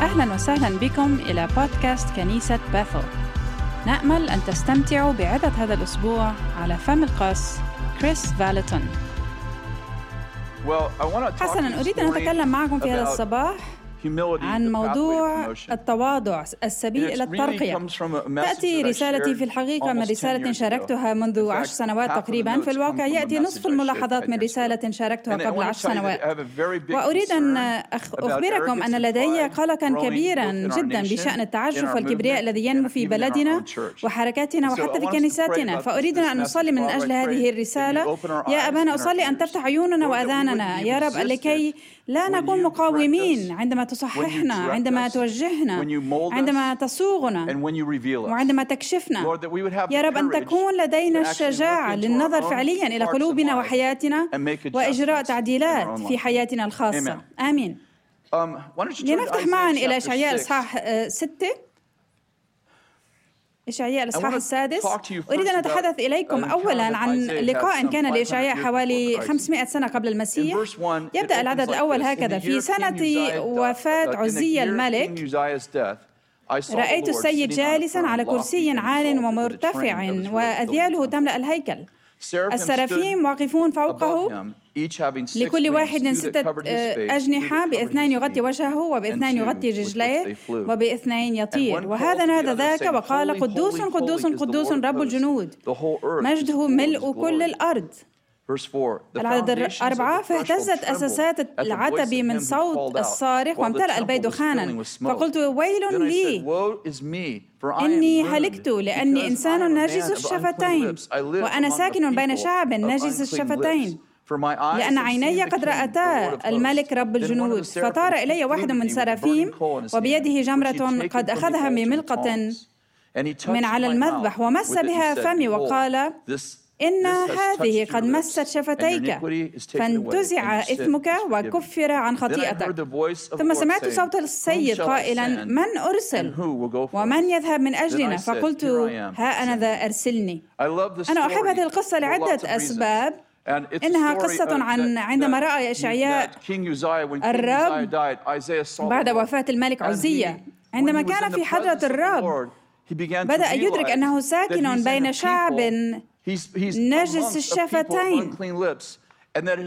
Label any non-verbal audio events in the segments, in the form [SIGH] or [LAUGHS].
أهلا وسهلا بكم إلى بودكاست كنيسة بيثل نأمل أن تستمتعوا بعدة هذا الأسبوع على فم القس كريس فاليتون. حسنا أريد أن أتكلم معكم في هذا الصباح. عن موضوع التواضع السبيل إلى الترقية. تأتي رسالتي في الحقيقة من رسالة شاركتها منذ عشر سنوات تقريبا في الواقع. يأتي نصف الملاحظات من رسالة شاركتها قبل عشر سنوات. وأريد أن أخبركم أن لدي قلقا كبيرا جدا بشأن التعجرف والكبرياء الذي ينمو في بلدنا وحركاتنا وحتى في كنيساتنا. فأريد أن نصلي من أجل هذه الرسالة؟ يا أبانا أصلي أن تفتح عيوننا وأذاننا. يا رب لكي لا نكون مقاومين عندما تصححنا عندما توجهنا عندما تصوغنا وعندما تكشفنا. يا رب أن تكون لدينا الشجاعة للنظر فعليا إلى قلوبنا وحياتنا وإجراء تعديلات في حياتنا الخاصة. آمين. Um, لنفتح معا إلى إشعياء آه، ستة. إشعياء الإصحاح السادس. أريد أن أتحدث إليكم أولا عن لقاء كان لإشعياء حوالي 500 سنة قبل المسيح. يبدأ العدد الأول هكذا. في سنة وفاة عزي الملك رأيت السيد جالسا على كرسي عال ومرتفع وأذياله تملأ الهيكل. السرافيم واقفون فوقه. لكل واحد ستة آه، أجنحة بإثنين يغطي وجهه وبإثنين يغطي رجليه وبإثنين يطير. وهذا نادى ذاك وقال قدوس قدوس قدوس رب الجنود. مجده ملء كل الأرض. العدد الأربعة فاهتزت أساسات العتب من صوت الصارخ وامتلأ البيت دخانا فقلت ويل لي إني هلكت لأني إنسان ناجز الشفتين وأنا ساكن بين شعب ناجز الشفتين. لأن عيني قد رأتا الملك رب الجنود. فطار إلي واحد من سرافيم وبيده جمرة قد أخذها بملقة من على المذبح ومس بها فمي وقال إن هذه قد مست شفتيك. فانتزع إثمك وكفر عن خطيئتك. ثم سمعت صوت السيد قائلا من أرسل? ومن يذهب من أجلنا? فقلت ها أنا ذا أرسلني. أنا أحب هذه القصة لعدة أسباب. إنها قصة عن عندما رأى إشعياء الرب بعد وفاة الملك عزية. عندما كان في حضرة الرب بدأ يدرك أنه ساكن بين شعب نجس الشفتين.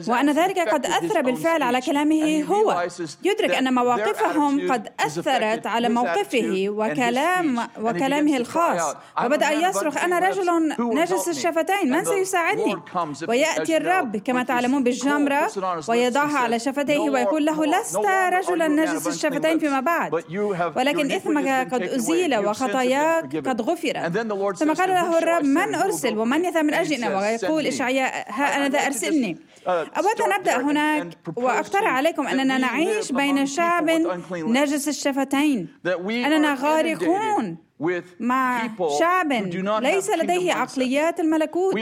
وأن ذلك قد أثر بالفعل على كلامه هو. يدرك أن مواقفهم قد أثرت على موقفه وكلام وكلامه الخاص. وبدأ يصرخ أنا رجل نجس الشفتين؟ من سيساعدني؟ ويأتي الرب كما تعلمون بالجمرة ويضعها على شفتيه ويقول له لست رجلا نجس الشفتين فيما بعد. ولكن إثمك قد أزيل وخطاياك قد غفرت ثم قال له الرب من أرسل ومن يذهب من أجلنا؟ ويقول إشعياء ها أنا ذا أرسلني أود أن أبدأ هناك وأقترح عليكم أننا نعيش بين شعب نجس الشفتين. أننا غارقون مع شعب ليس لديه عقليات الملكوت.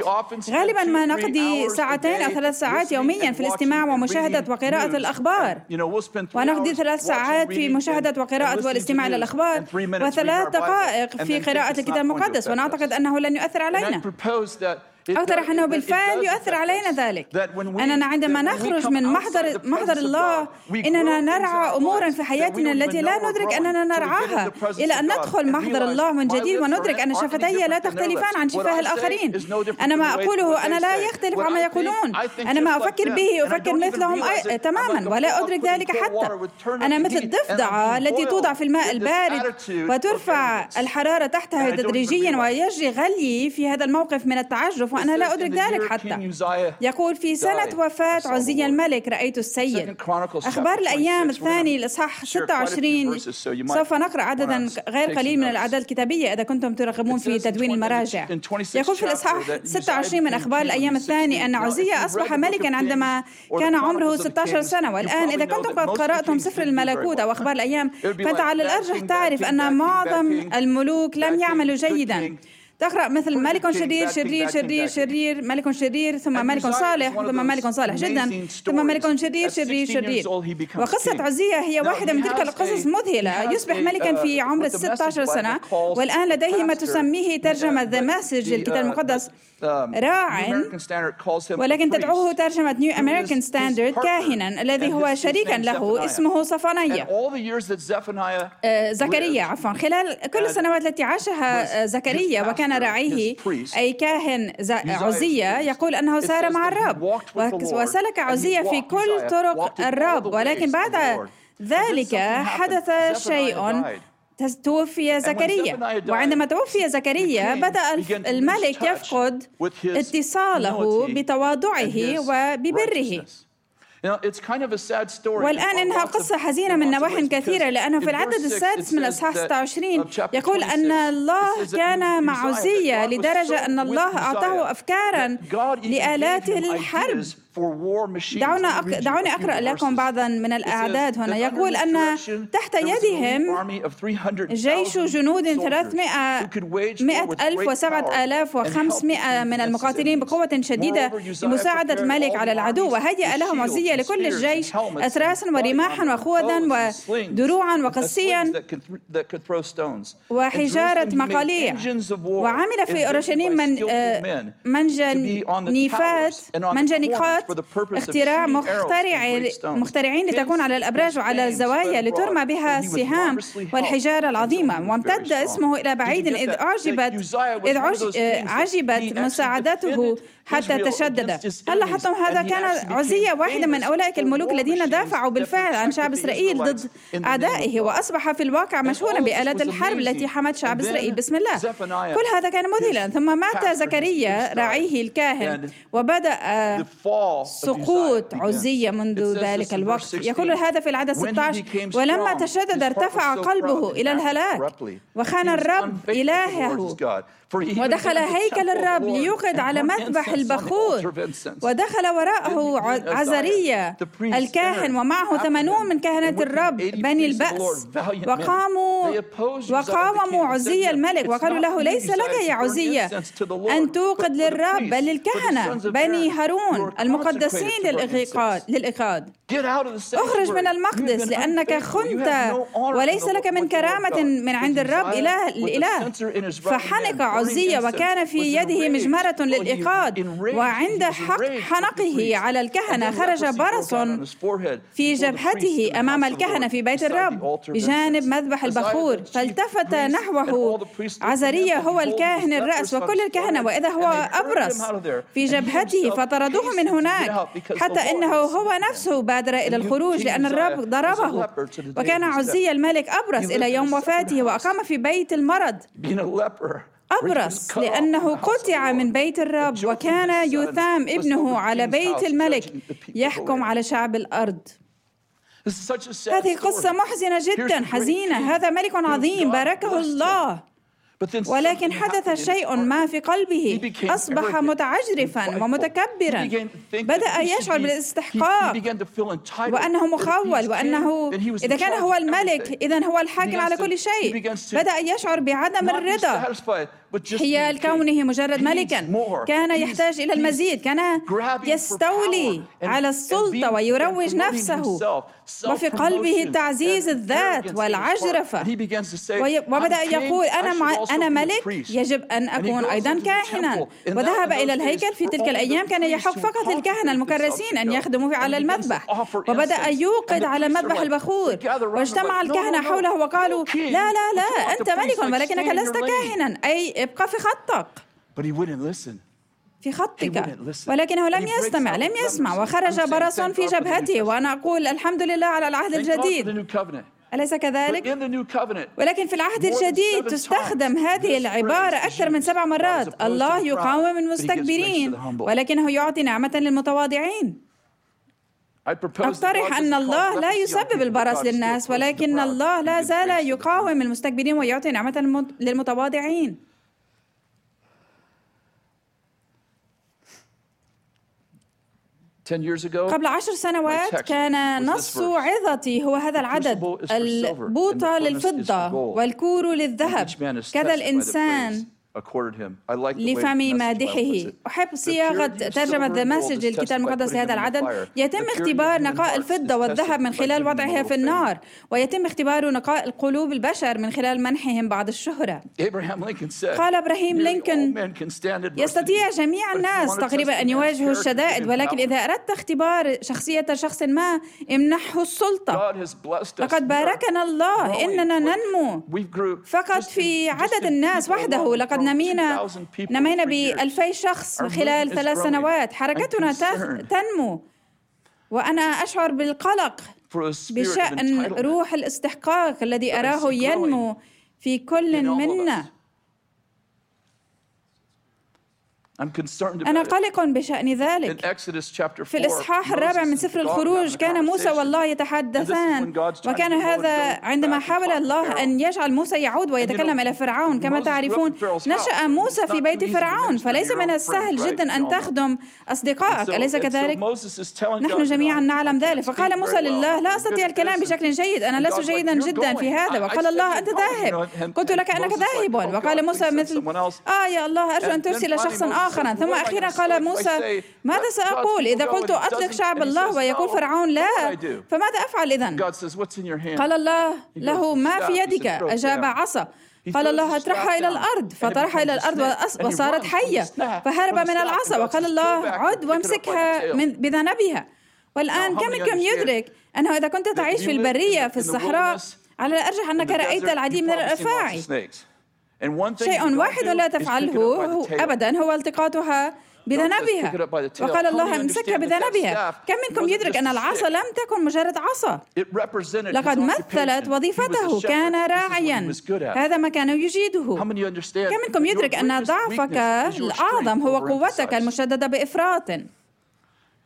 غالبا ما نقضي ساعتين أو ثلاث ساعات يوميا في الاستماع ومشاهدة وقراءة الأخبار. ونقضي ثلاث ساعات في مشاهدة وقراءة والاستماع إلى الأخبار وثلاث دقائق في قراءة الكتاب المقدس. ونعتقد أنه لن يؤثر علينا. أقترح أنه بالفعل يؤثر علينا ذلك. أننا عندما نخرج من محضر محضر الله إننا نرعى أمورا في حياتنا التي لا ندرك أننا نرعاها. إلى أن ندخل محضر الله من جديد وندرك أن شفتي لا تختلفان عن شفاه الآخرين. أنا ما أقوله أنا لا يختلف عما يقولون أنا ما أفكر به أفكر مثلهم. تماما ولا أدرك ذلك حتى أنا مثل الضفدعة التي توضع في الماء البارد وترفع الحرارة تحتها تدريجيا ويجري غلي في هذا الموقف من التعجب وأنا لا أدرك ذلك حتى. يقول في سنة وفاة عزي الملك رأيت السيد. أخبار الأيام الثاني الإصحاح 26 سوف نقرأ عددا غير قليل من الأعداد الكتابية إذا كنتم ترغبون في تدوين المراجع. يقول في الإصحاح 26 من أخبار الأيام الثاني أن عزية أصبح ملكا عندما كان عمره 16 سنة. والآن إذا كنتم قد قرأتم سفر الملكوت أو أخبار الأيام فأنت على الأرجح تعرف أن معظم الملوك لم يعملوا جيدا. تقرأ مثل ملك شرير شرير شرير شرير ملك شرير ثم ملك صالح ثم ملك صالح. جدا. ثم ملك شرير شرير شرير. وقصة عزيا هي واحدة من تلك القصص مذهلة يصبح ملكا في عمر 16 سنة. والآن لديه ما تسميه ترجمة The Message الكتاب المقدس. راع. ولكن تدعوه ترجمة New American Standard كاهنا الذي هو شريكا له اسمه صفانية. زكريا عفوا خلال كل السنوات التي عاشها زكريا وكان راعيه أي كاهن عزية يقول أنه سار مع الرب. وسلك عزية في كل طرق الرب. ولكن بعد ذلك حدث شيء توفي زكريا. وعندما توفي زكريا بدأ الملك يفقد اتصاله بتواضعه وببره. والآن إنها قصة حزينة من نواحي كثيرة لأنه في العدد السادس من الإصحاح 26 يقول أن الله كان مع عزية لدرجة أن الله أعطاه أفكارا لآلات الحرب. دعونا أق... دعوني أقرأ لكم بعضا من الأعداد هنا. يقول أن تحت يدهم جيش جنود 300 مئة ألف وسبعة آلاف وخمسمائة من المقاتلين بقوة شديدة لمساعدة الملك على العدو. وهيأ لهم عزية لكل الجيش أتراسا ورماحا وخوذا ودروعا وقسيا وحجارة مقاليع. وعمل في أورشليم من منجنيفات منجنيقات اختراع مخترع مخترعين لتكون على الأبراج وعلى الزوايا لترمى بها السهام والحجارة العظيمة. وامتد اسمه إلى بعيد إذ أعجبت إذ عجبت مساعدته حتى تشدد. هل لاحظتم هذا كان عزية واحدة من أولئك الملوك الذين دافعوا بالفعل عن شعب إسرائيل ضد أعدائه وأصبح في الواقع مشهورا بآلات الحرب التي حمت شعب إسرائيل. بسم الله. كل هذا كان مذهلا. ثم مات زكريا راعيه الكاهن وبدأ سقوط عزية منذ ذلك الوقت. يقول هذا في العدد 16 ولما تشدد ارتفع قلبه إلى الهلاك. وخان الرب إلهه. ودخل [LAUGHS] هيكل الرب ليوقد على مذبح البخور. ودخل وراءه عزرية الكاهن ومعه ثمانون من كهنة الرب بني البأس. وقاموا وقاوموا عزية الملك وقالوا له ليس لك يا عزية أن توقد للرب بل للكهنة. بني هارون المقدسين للإيقاد للإيقاد أخرج من المقدس لأنك خنت. وليس لك من كرامة من عند الرب إله الإله. فحنق عزية وكان في يده مجمرة للإيقاد وعند حق حنقه على الكهنة خرج برص في جبهته أمام الكهنة في بيت الرب بجانب مذبح البخور. فالتفت نحوه عزرية هو الكاهن الرأس وكل الكهنة وإذا هو أبرص في جبهته فطردوه من هناك حتى إنه هو نفسه بادر إلى الخروج لأن الرب ضربه. وكان عزية الملك أبرص إلى يوم وفاته وأقام في بيت المرض أبرص لأنه قطع من بيت الرب وكان يثام ابنه على بيت الملك يحكم على شعب الأرض. هذه قصة محزنة جدا حزينة. هذا ملك عظيم باركه الله. ولكن حدث شيء ما في قلبه. أصبح متعجرفا ومتكبرا. بدأ يشعر بالاستحقاق. وأنه مخول وأنه إذا كان هو الملك إذا هو الحاكم على كل شيء. بدأ يشعر بعدم الرضا. حيال كونه مجرد ملكا. كان يحتاج إلى المزيد. كان يستولي على السلطة ويروج نفسه وفي قلبه تعزيز الذات والعجرفة. وبدأ يقول أنا مع أنا ملك. يجب أن أكون أيضا كاهنا. وذهب إلى الهيكل في تلك الأيام كان يحق فقط للكهنة المكرسين أن يخدموا على المذبح. وبدأ يوقد على مذبح البخور. واجتمع الكهنة حوله وقالوا لا لا لا أنت ملك ولكنك لست كاهنا. أي ابقى في خطك. في خطك. ولكنه لم يستمع لم يسمع. وخرج برص في جبهته. وأنا أقول الحمد لله على العهد الجديد. أليس كذلك؟ ولكن في العهد الجديد تستخدم هذه العبارة أكثر من سبع مرات. الله يقاوم المستكبرين. ولكنه يعطي نعمة للمتواضعين. أقترح أن الله لا يسبب البرص للناس. ولكن الله لا زال يقاوم المستكبرين ويعطي نعمة للمتواضعين. قبل عشر سنوات كان نص عظتي هو هذا العدد البوطة للفضة والكور للذهب. كذا الإنسان لفم مادحه. أحب صياغة ترجمة Message الكتاب المقدس لهذا العدد. يتم اختبار نقاء الفضة والذهب من خلال وضعها في النار. ويتم اختبار نقاء القلوب البشر من خلال منحهم بعض الشهرة. قال إبراهيم لينكولن يستطيع جميع الناس تقريبا أن يواجهوا الشدائد ولكن إذا أردت اختبار شخصية شخص ما امنحه السلطة. لقد باركنا الله إننا ننمو. فقط في عدد الناس وحده لقد نمينا نمينا بألفي شخص خلال ثلاث سنوات. حركتنا تنمو. وأنا أشعر بالقلق بشأن روح الاستحقاق الذي أراه ينمو في كل منا. أنا قلق بشأن ذلك. في الإصحاح الرابع من سفر الخروج كان موسى والله يتحدثان. وكان هذا عندما حاول الله أن يجعل موسى يعود ويتكلم إلى فرعون. كما تعرفون نشأ موسى في بيت فرعون. فليس من السهل جدا أن تخدم أصدقائك. أليس كذلك؟ نحن جميعا نعلم ذلك. فقال موسى لله لا أستطيع الكلام بشكل جيد. أنا لست جيدا جدا في هذا. وقال الله أنت ذاهب. قلت لك أنك ذاهب وقال موسى مثل آه يا الله أرجو أن ترسل شخصا آخر آخرا. ثم أخيرا قال موسى ماذا سأقول؟ إذا قلت أطلق شعب الله ويقول فرعون لا. فماذا أفعل إذن قال الله له ما في يدك. أجاب عصا. قال الله اطرحها إلى الأرض؟ فطرحها إلى الأرض وصارت حية. فهرب من العصا وقال الله عد وامسكها من بذنبها. والآن كم منكم يدرك أنه إذا كنت تعيش في البرية في الصحراء على الأرجح أنك رأيت العديد من الأفاعي شيء واحد لا تفعله هو أبدا هو التقاطها بذنبها. وقال الله امسكها بذنبها؟ كم منكم يدرك أن العصا لم تكن مجرد عصا؟ لقد مثلت وظيفته كان راعيا. هذا ما كان يجيده. كم منكم يدرك أن ضعفك الأعظم هو قوتك المشددة بإفراط؟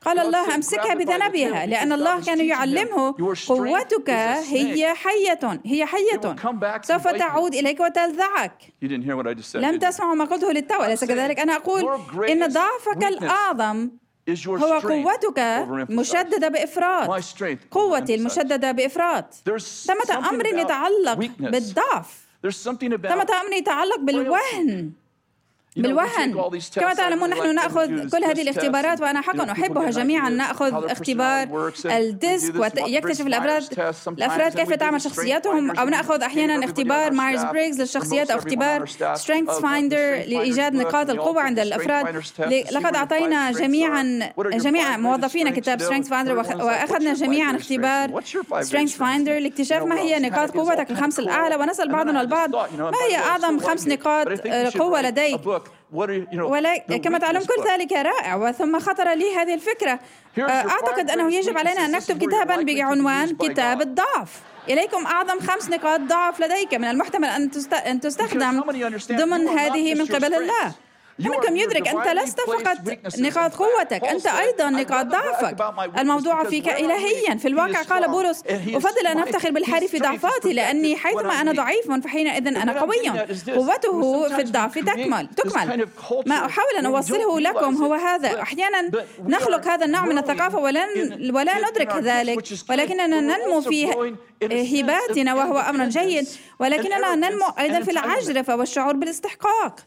قال الله أمسكها بذنبها لأن الله كان يعلمه قوتك هي حية هي حية. سوف تعود إليك وتلذعك. لم تسمعوا ما قلته للتو أليس كذلك؟ أنا أقول إن ضعفك الأعظم هو قوتك مشددة بإفراط. قوتي المشددة بإفراط. ثمة أمر يتعلق بالضعف. ثمة أمر يتعلق بالوهن. بالوهن. كما تعلمون نحن نأخذ كل هذه الاختبارات وأنا حقا أحبها جميعا. نأخذ اختبار الديسك ويكتشف الأفراد الأفراد كيف تعمل شخصياتهم أو نأخذ أحيانا اختبار Myers Briggs للشخصيات أو اختبار Strength Finder لإيجاد نقاط القوة عند الأفراد؟ لقد اعطينا جميعا جميع موظفينا كتاب Strength Finder واخذنا جميعا اختبار Strength Finder لاكتشاف ما هي نقاط قوتك الخمس الاعلى ونسال بعضنا البعض ما هي اعظم خمس نقاط قوه لديك ولكن كما تعلم كل ذلك رائع وثم خطر لي هذه الفكرة. آه، أعتقد أنه يجب علينا أن نكتب كتابا بعنوان كتاب الضعف. إليكم أعظم خمس نقاط ضعف لديك من المحتمل أن تستخدم ضمن هذه من قبل الله؟ منكم يدرك؟ أنت لست فقط نقاط قوتك أنت أيضا نقاط ضعفك. الموضوع فيك إلهيا في الواقع قال بولس أفضل أن أفتخر بالحري في ضعفاتي لأني حيثما أنا ضعيف فحينئذ أنا قوي قوته في الضعف تكمل تكمل. ما أحاول أن أوصله لكم هو هذا. أحيانا نخلق هذا النوع من الثقافة ولن ولا ندرك ذلك. ولكننا ننمو في هباتنا وهو أمر جيد. ولكننا ننمو أيضا في العجرفة والشعور بالاستحقاق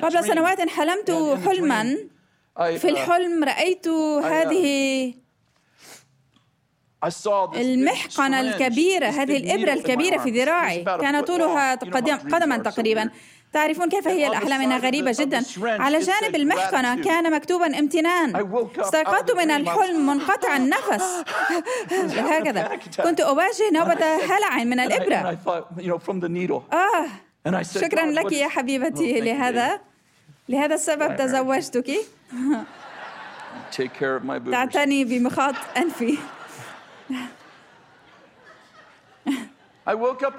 قبل سنوات حلمت حلما في uh, الحلم رأيت uh, هذه المحقنة الكبيرة هذه الإبرة الكبيرة في ذراعي. كان طولها قدما تقريبا. تعرفون كيف هي الأحلام إنها غريبة جدا؟ على جانب المحقنة كان مكتوبا امتنان. استيقظت من الحلم [LAUGHS] منقطع النفس. [LAUGHS] هكذا. كنت أواجه نوبة [LAUGHS] هلع من الإبرة. آه. شكرا لك يا حبيبتي لهذا لهذا السبب تزوجتك. [LAUGHS] تعتني بمخاط أنفي.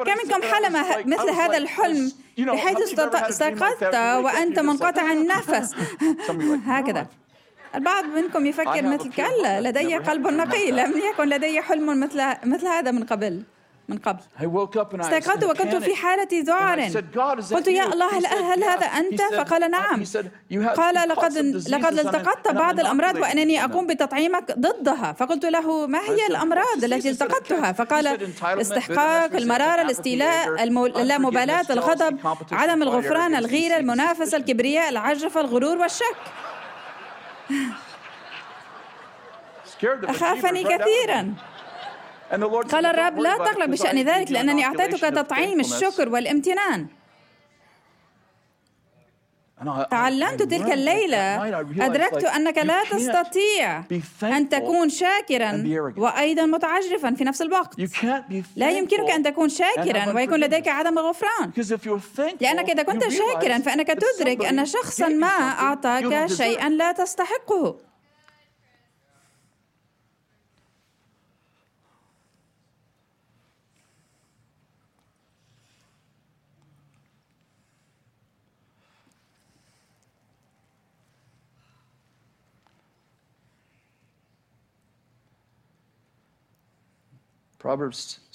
كم منكم حلم مثل هذا الحلم بحيث استيقظت وأنت منقطع [LAUGHS] النفس. هكذا. البعض منكم يفكر مثل كلا لدي قلب نقي. لم يكن لدي حلم مثل مثل هذا من قبل. من قبل. استيقظت وكنت في حالة ذعر. قلت يا الله هل هذا أنت؟ فقال نعم. قال لقد لقد التقطت بعض الأمراض وأنني أقوم بتطعيمك ضدها. فقلت له ما هي الأمراض التي التقطتها؟ فقال الاستحقاق المرارة الاستيلاء اللامبالاة الغضب عدم الغفران الغيرة المنافسة الكبرياء العجرفة الغرور والشك. أخافني كثيرا. قال الرب لا تقلق بشأن ذلك لأنني أعطيتك تطعيم الشكر والامتنان. تعلمت تلك الليلة أدركت أنك لا تستطيع أن تكون شاكرا وأيضا متعجرفا في نفس الوقت. لا يمكنك أن تكون شاكرا ويكون لديك عدم الغفران لأنك إذا كنت شاكرا فإنك تدرك أن شخصا ما أعطاك شيئا لا تستحقه.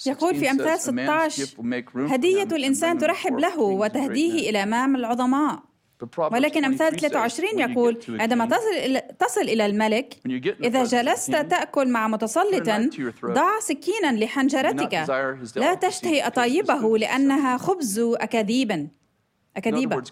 يقول في أمثال 16 هدية الإنسان ترحب له وتهديه إلى أمام العظماء. ولكن أمثال 23 يقول عندما تصل إلى, تصل إلى الملك إذا جلست تأكل مع متسلط ضع سكينا لحنجرتك. لا تشتهي أطايبه لأنها خبز أكاذيب. أكاذيب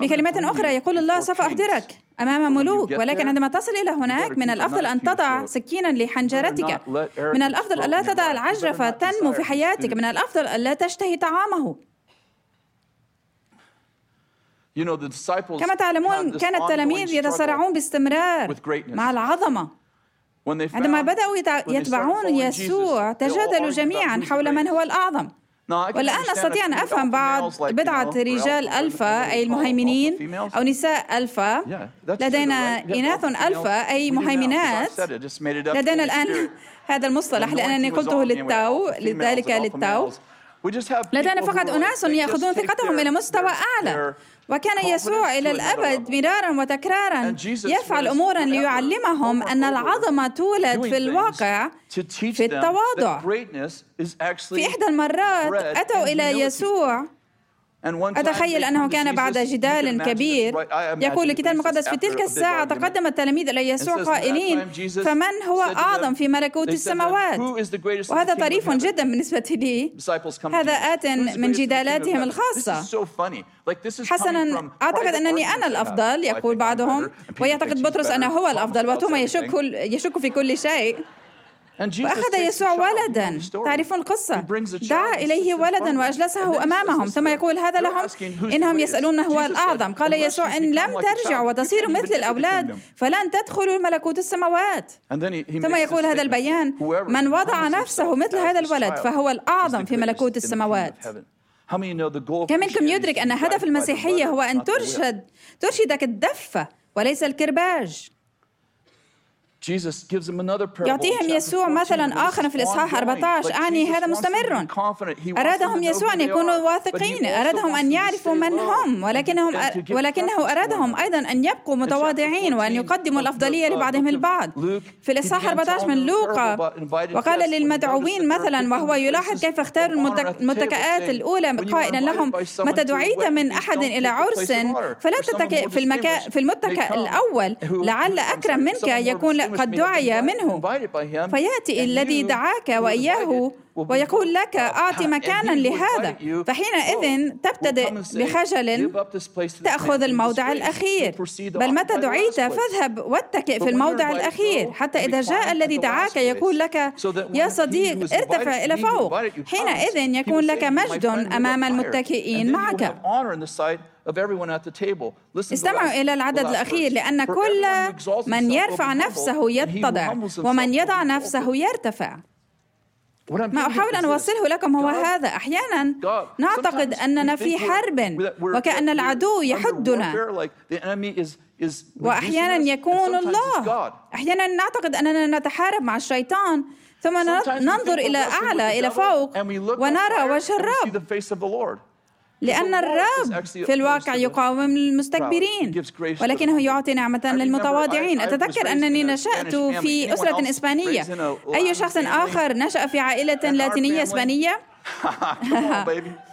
بكلمات أخرى يقول الله سوف أحضرك أمام ملوك ولكن عندما تصل إلى هناك من الأفضل أن تضع سكينا لحنجرتك. من الأفضل ألا تدع العجرفة تنمو في حياتك. من الأفضل ألا تشتهي طعامه. كما تعلمون كان التلاميذ يتصارعون باستمرار مع العظمة. عندما بدأوا يتبعون يسوع تجادلوا جميعا حول من هو الأعظم. والآن أستطيع أن أفهم بعض بضعة رجال ألفا أي المهيمنين أو نساء ألفا. لدينا إناث ألفا أي مهيمنات. لدينا الآن [LAUGHS] هذا المصطلح لأنني قلته للتاو لذلك للتاو. لدينا فقط أناس يأخذون ثقتهم إلى مستوى أعلى. وكان يسوع إلى الأبد مرارا وتكرارا. يفعل أمورا ليعلمهم أن العظمة تولد في الواقع في التواضع. في إحدى المرات أتوا إلى يسوع. أتخيل أنه كان بعد جدال كبير. يقول الكتاب المقدس في تلك الساعة تقدم التلاميذ إلى يسوع قائلين فمن هو أعظم في ملكوت السماوات؟ وهذا طريف جدا بالنسبة لي. هذا آت من جدالاتهم الخاصة. حسنا أعتقد أنني أنا الأفضل يقول بعضهم. ويعتقد بطرس أنه هو الأفضل وتوما يشك, يشك في كل شيء. وأخذ يسوع ولدا. تعرفون القصة. دعا إليه ولدا وأجلسه أمامهم. ثم يقول هذا لهم إنهم يسألون هو الأعظم. قال يسوع إن لم ترجعوا وتصيروا مثل الأولاد. فلن تدخلوا ملكوت السماوات. ثم يقول هذا البيان. من وضع نفسه مثل هذا الولد فهو الأعظم في ملكوت السماوات. كم منكم يدرك أن هدف المسيحية هو أن ترشد ترشدك الدفة وليس الكرباج. يعطيهم يسوع مثلا آخر في الإصحاح 14 أعني هذا مستمر. أرادهم يسوع أن يكونوا واثقين. أرادهم أن يعرفوا من هم ولكنهم ولكنه أرادهم أيضا أن يبقوا متواضعين وأن يقدموا الأفضلية لبعضهم البعض. في الإصحاح 14 من لوقا. وقال للمدعوين مثلا وهو يلاحظ كيف اختاروا المتكئات الأولى. قائلا لهم متى دعيت من أحد إلى عرس فلا تتكئ في المكان في المتكأ الأول لعل أكرم منك يكون قد دعي منه. فيأتي الذي دعاك وإياه ويقول لك اعط مكانا لهذا. فحينئذ تبتدئ بخجل تأخذ اخذ الأخير. بل متى دعيت فاذهب واتكئ في الموضع الأخير. حتى إذا جاء الذي دعاك يقول لك يا صديق ارتفع إلى فوق. حينئذ يكون لك مجد أمام المتكئين معك. استمعوا إلى العدد الأخير لأن كل من يرفع نفسه يتضع ومن يضع نفسه يرتفع. ما أحاول أن أوصله لكم هو هذا. أحيانا نعتقد أننا في حرب وكأن العدو يحدنا. وأحيانا يكون الله. أحيانا نعتقد أننا نتحارب مع الشيطان ثم ننظر إلى أعلى إلى فوق ونرى وجه الرب. لأن الرب في الواقع يقاوم المستكبرين. ولكنه يعطي نعمة للمتواضعين. أتذكر أنني نشأت في أسرة إسبانية. أي شخص آخر نشأ في عائلة [LAUGHS] لاتينية إسبانية؟ [LAUGHS] [LAUGHS]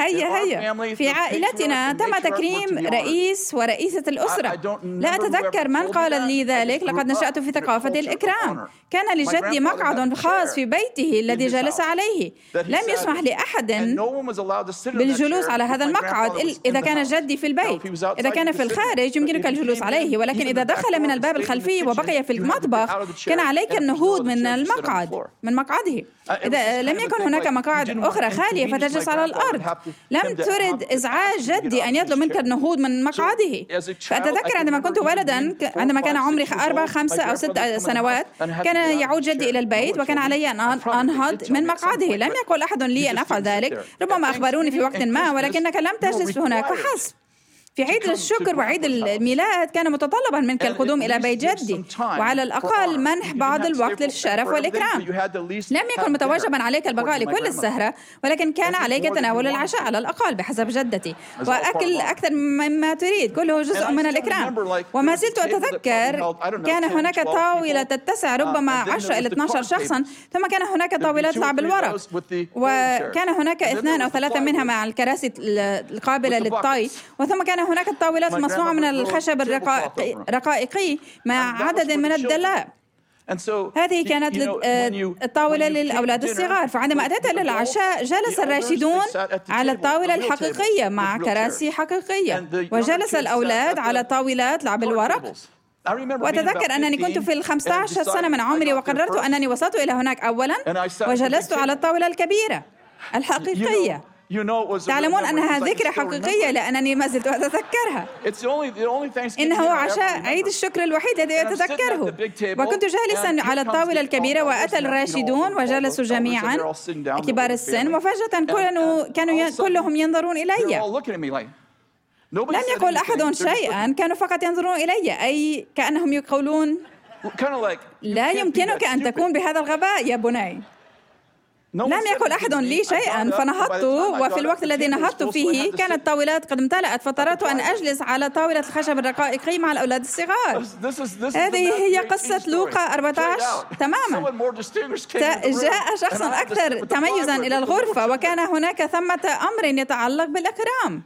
هيا هيا. في عائلتنا تم تكريم رئيس ورئيسة الأسرة. لا أتذكر من قال لي ذلك. لقد نشأت في ثقافة الإكرام. كان لجدي مقعد خاص في بيته الذي جلس عليه. لم يسمح لأحد بالجلوس على هذا المقعد. إذا كان جدي في البيت. إذا كان في الخارج يمكنك الجلوس عليه. ولكن إذا دخل من الباب الخلفي وبقي في المطبخ كان عليك النهوض من المقعد من مقعده. إذا لم يكن هناك مقاعد أخرى خالية فتجلس على الأرض. لم ترد إزعاج جدي أن يطلب منك النهوض من مقعده. فأتذكر عندما كنت ولدا عندما كان عمري أربع خمسة أو ست سنوات كان يعود جدي إلى البيت وكان علي أن أنهض من مقعده. لم يقل أحد لي أن أفعل ذلك. ربما أخبروني في وقت ما ولكنك لم تجلس هناك. فحسب. في عيد الشكر وعيد الميلاد كان متطلبا منك القدوم إلى بيت جدي. وعلى الأقل منح بعض الوقت للشرف والإكرام. لم يكن متوجبا عليك البقاء لكل السهرة ولكن كان عليك تناول العشاء على الأقل بحسب جدتي. وأكل أكثر مما تريد. كله جزء من الإكرام. وما زلت أتذكر كان هناك طاولة تتسع ربما 10 إلى 12 شخصا. ثم كان هناك طاولات لعب الورق. وكان هناك اثنان أو ثلاثة منها مع الكراسي القابلة للطي وثم كان هناك الطاولات المصنوعة من الخشب الرقائقي مع عدد من الدلاء. هذه كانت آه، الطاولة للأولاد الصغار. فعندما أتيت إلى العشاء جلس الراشدون على الطاولة الحقيقية مع كراسي حقيقية. وجلس الأولاد على طاولات لعب الورق. وأتذكر أنني كنت في الخمسة عشر سنة من عمري وقررت أنني وصلت إلى هناك أولا. وجلست على الطاولة الكبيرة الحقيقية. تعلمون أنها ذكرى حقيقية لأنني ما زلت أتذكرها. إنه عشاء عيد الشكر الوحيد الذي أتذكره. وكنت جالسا على الطاولة الكبيرة وأتى الراشدون وجلسوا جميعا. كبار السن وفجأة كانوا كانوا كلهم ينظرون إلي. لم يقل أحد شيئا. كانوا فقط ينظرون إلي. أي كأنهم يقولون لا يمكنك أن تكون بهذا الغباء يا بني. لم يقل أحد لي شيئا. فنهضت وفي الوقت الذي نهضت فيه كانت الطاولات قد امتلأت فاضطررت أن أجلس على طاولة الخشب الرقائقي مع الأولاد الصغار. هذه هي قصة لوقا 14 تماما. جاء شخص أكثر تميزا إلى الغرفة وكان هناك ثمة أمر يتعلق بالإكرام.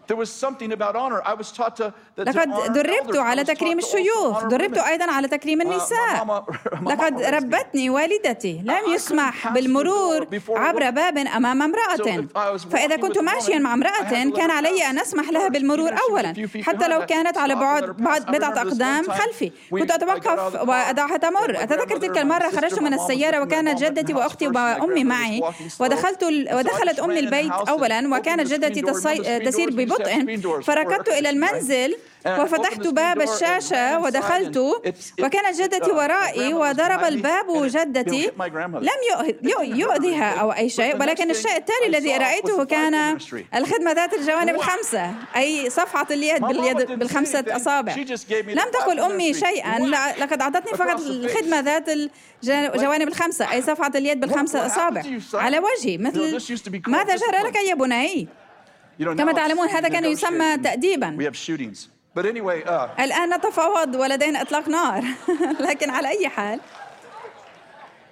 لقد دربت على تكريم الشيوخ دربت أيضا على تكريم النساء. [LAUGHS] لقد ربتني والدتي. لم يسمح بالمرور عبر باب أمام امرأة. فإذا كنت ماشيا مع امرأة كان علي أن أسمح لها بالمرور أولا. حتى لو كانت على بعد بضعة أقدام خلفي. كنت أتوقف وأدعها تمر. أتذكر تلك المرة خرجت من السيارة وكانت جدتي وأختي وأمي معي. ودخلت ودخلت أمي البيت أولا وكانت جدتي تسير ببطء. فركضت إلى المنزل. وفتحت باب الشاشة ودخلت وكانت جدتي ورائي وضرب الباب جدتي. لم يؤذيها أو أي شيء ولكن الشيء التالي الذي رأيته كان الخدمة ذات الجوانب الخمسة أي صفعة اليد باليد بالخمسة أصابع. لم تقل أمي شيئا. لقد أعطتني فقط الخدمة ذات الجوانب الخمسة أي صفعة اليد بالخمسة أصابع. على وجهي مثل ماذا جرى لك يا بني؟ كما تعلمون هذا كان يسمى تأديبا. But anyway, uh, الآن نتفاوض ولدينا إطلاق نار. [LAUGHS] لكن على أي حال.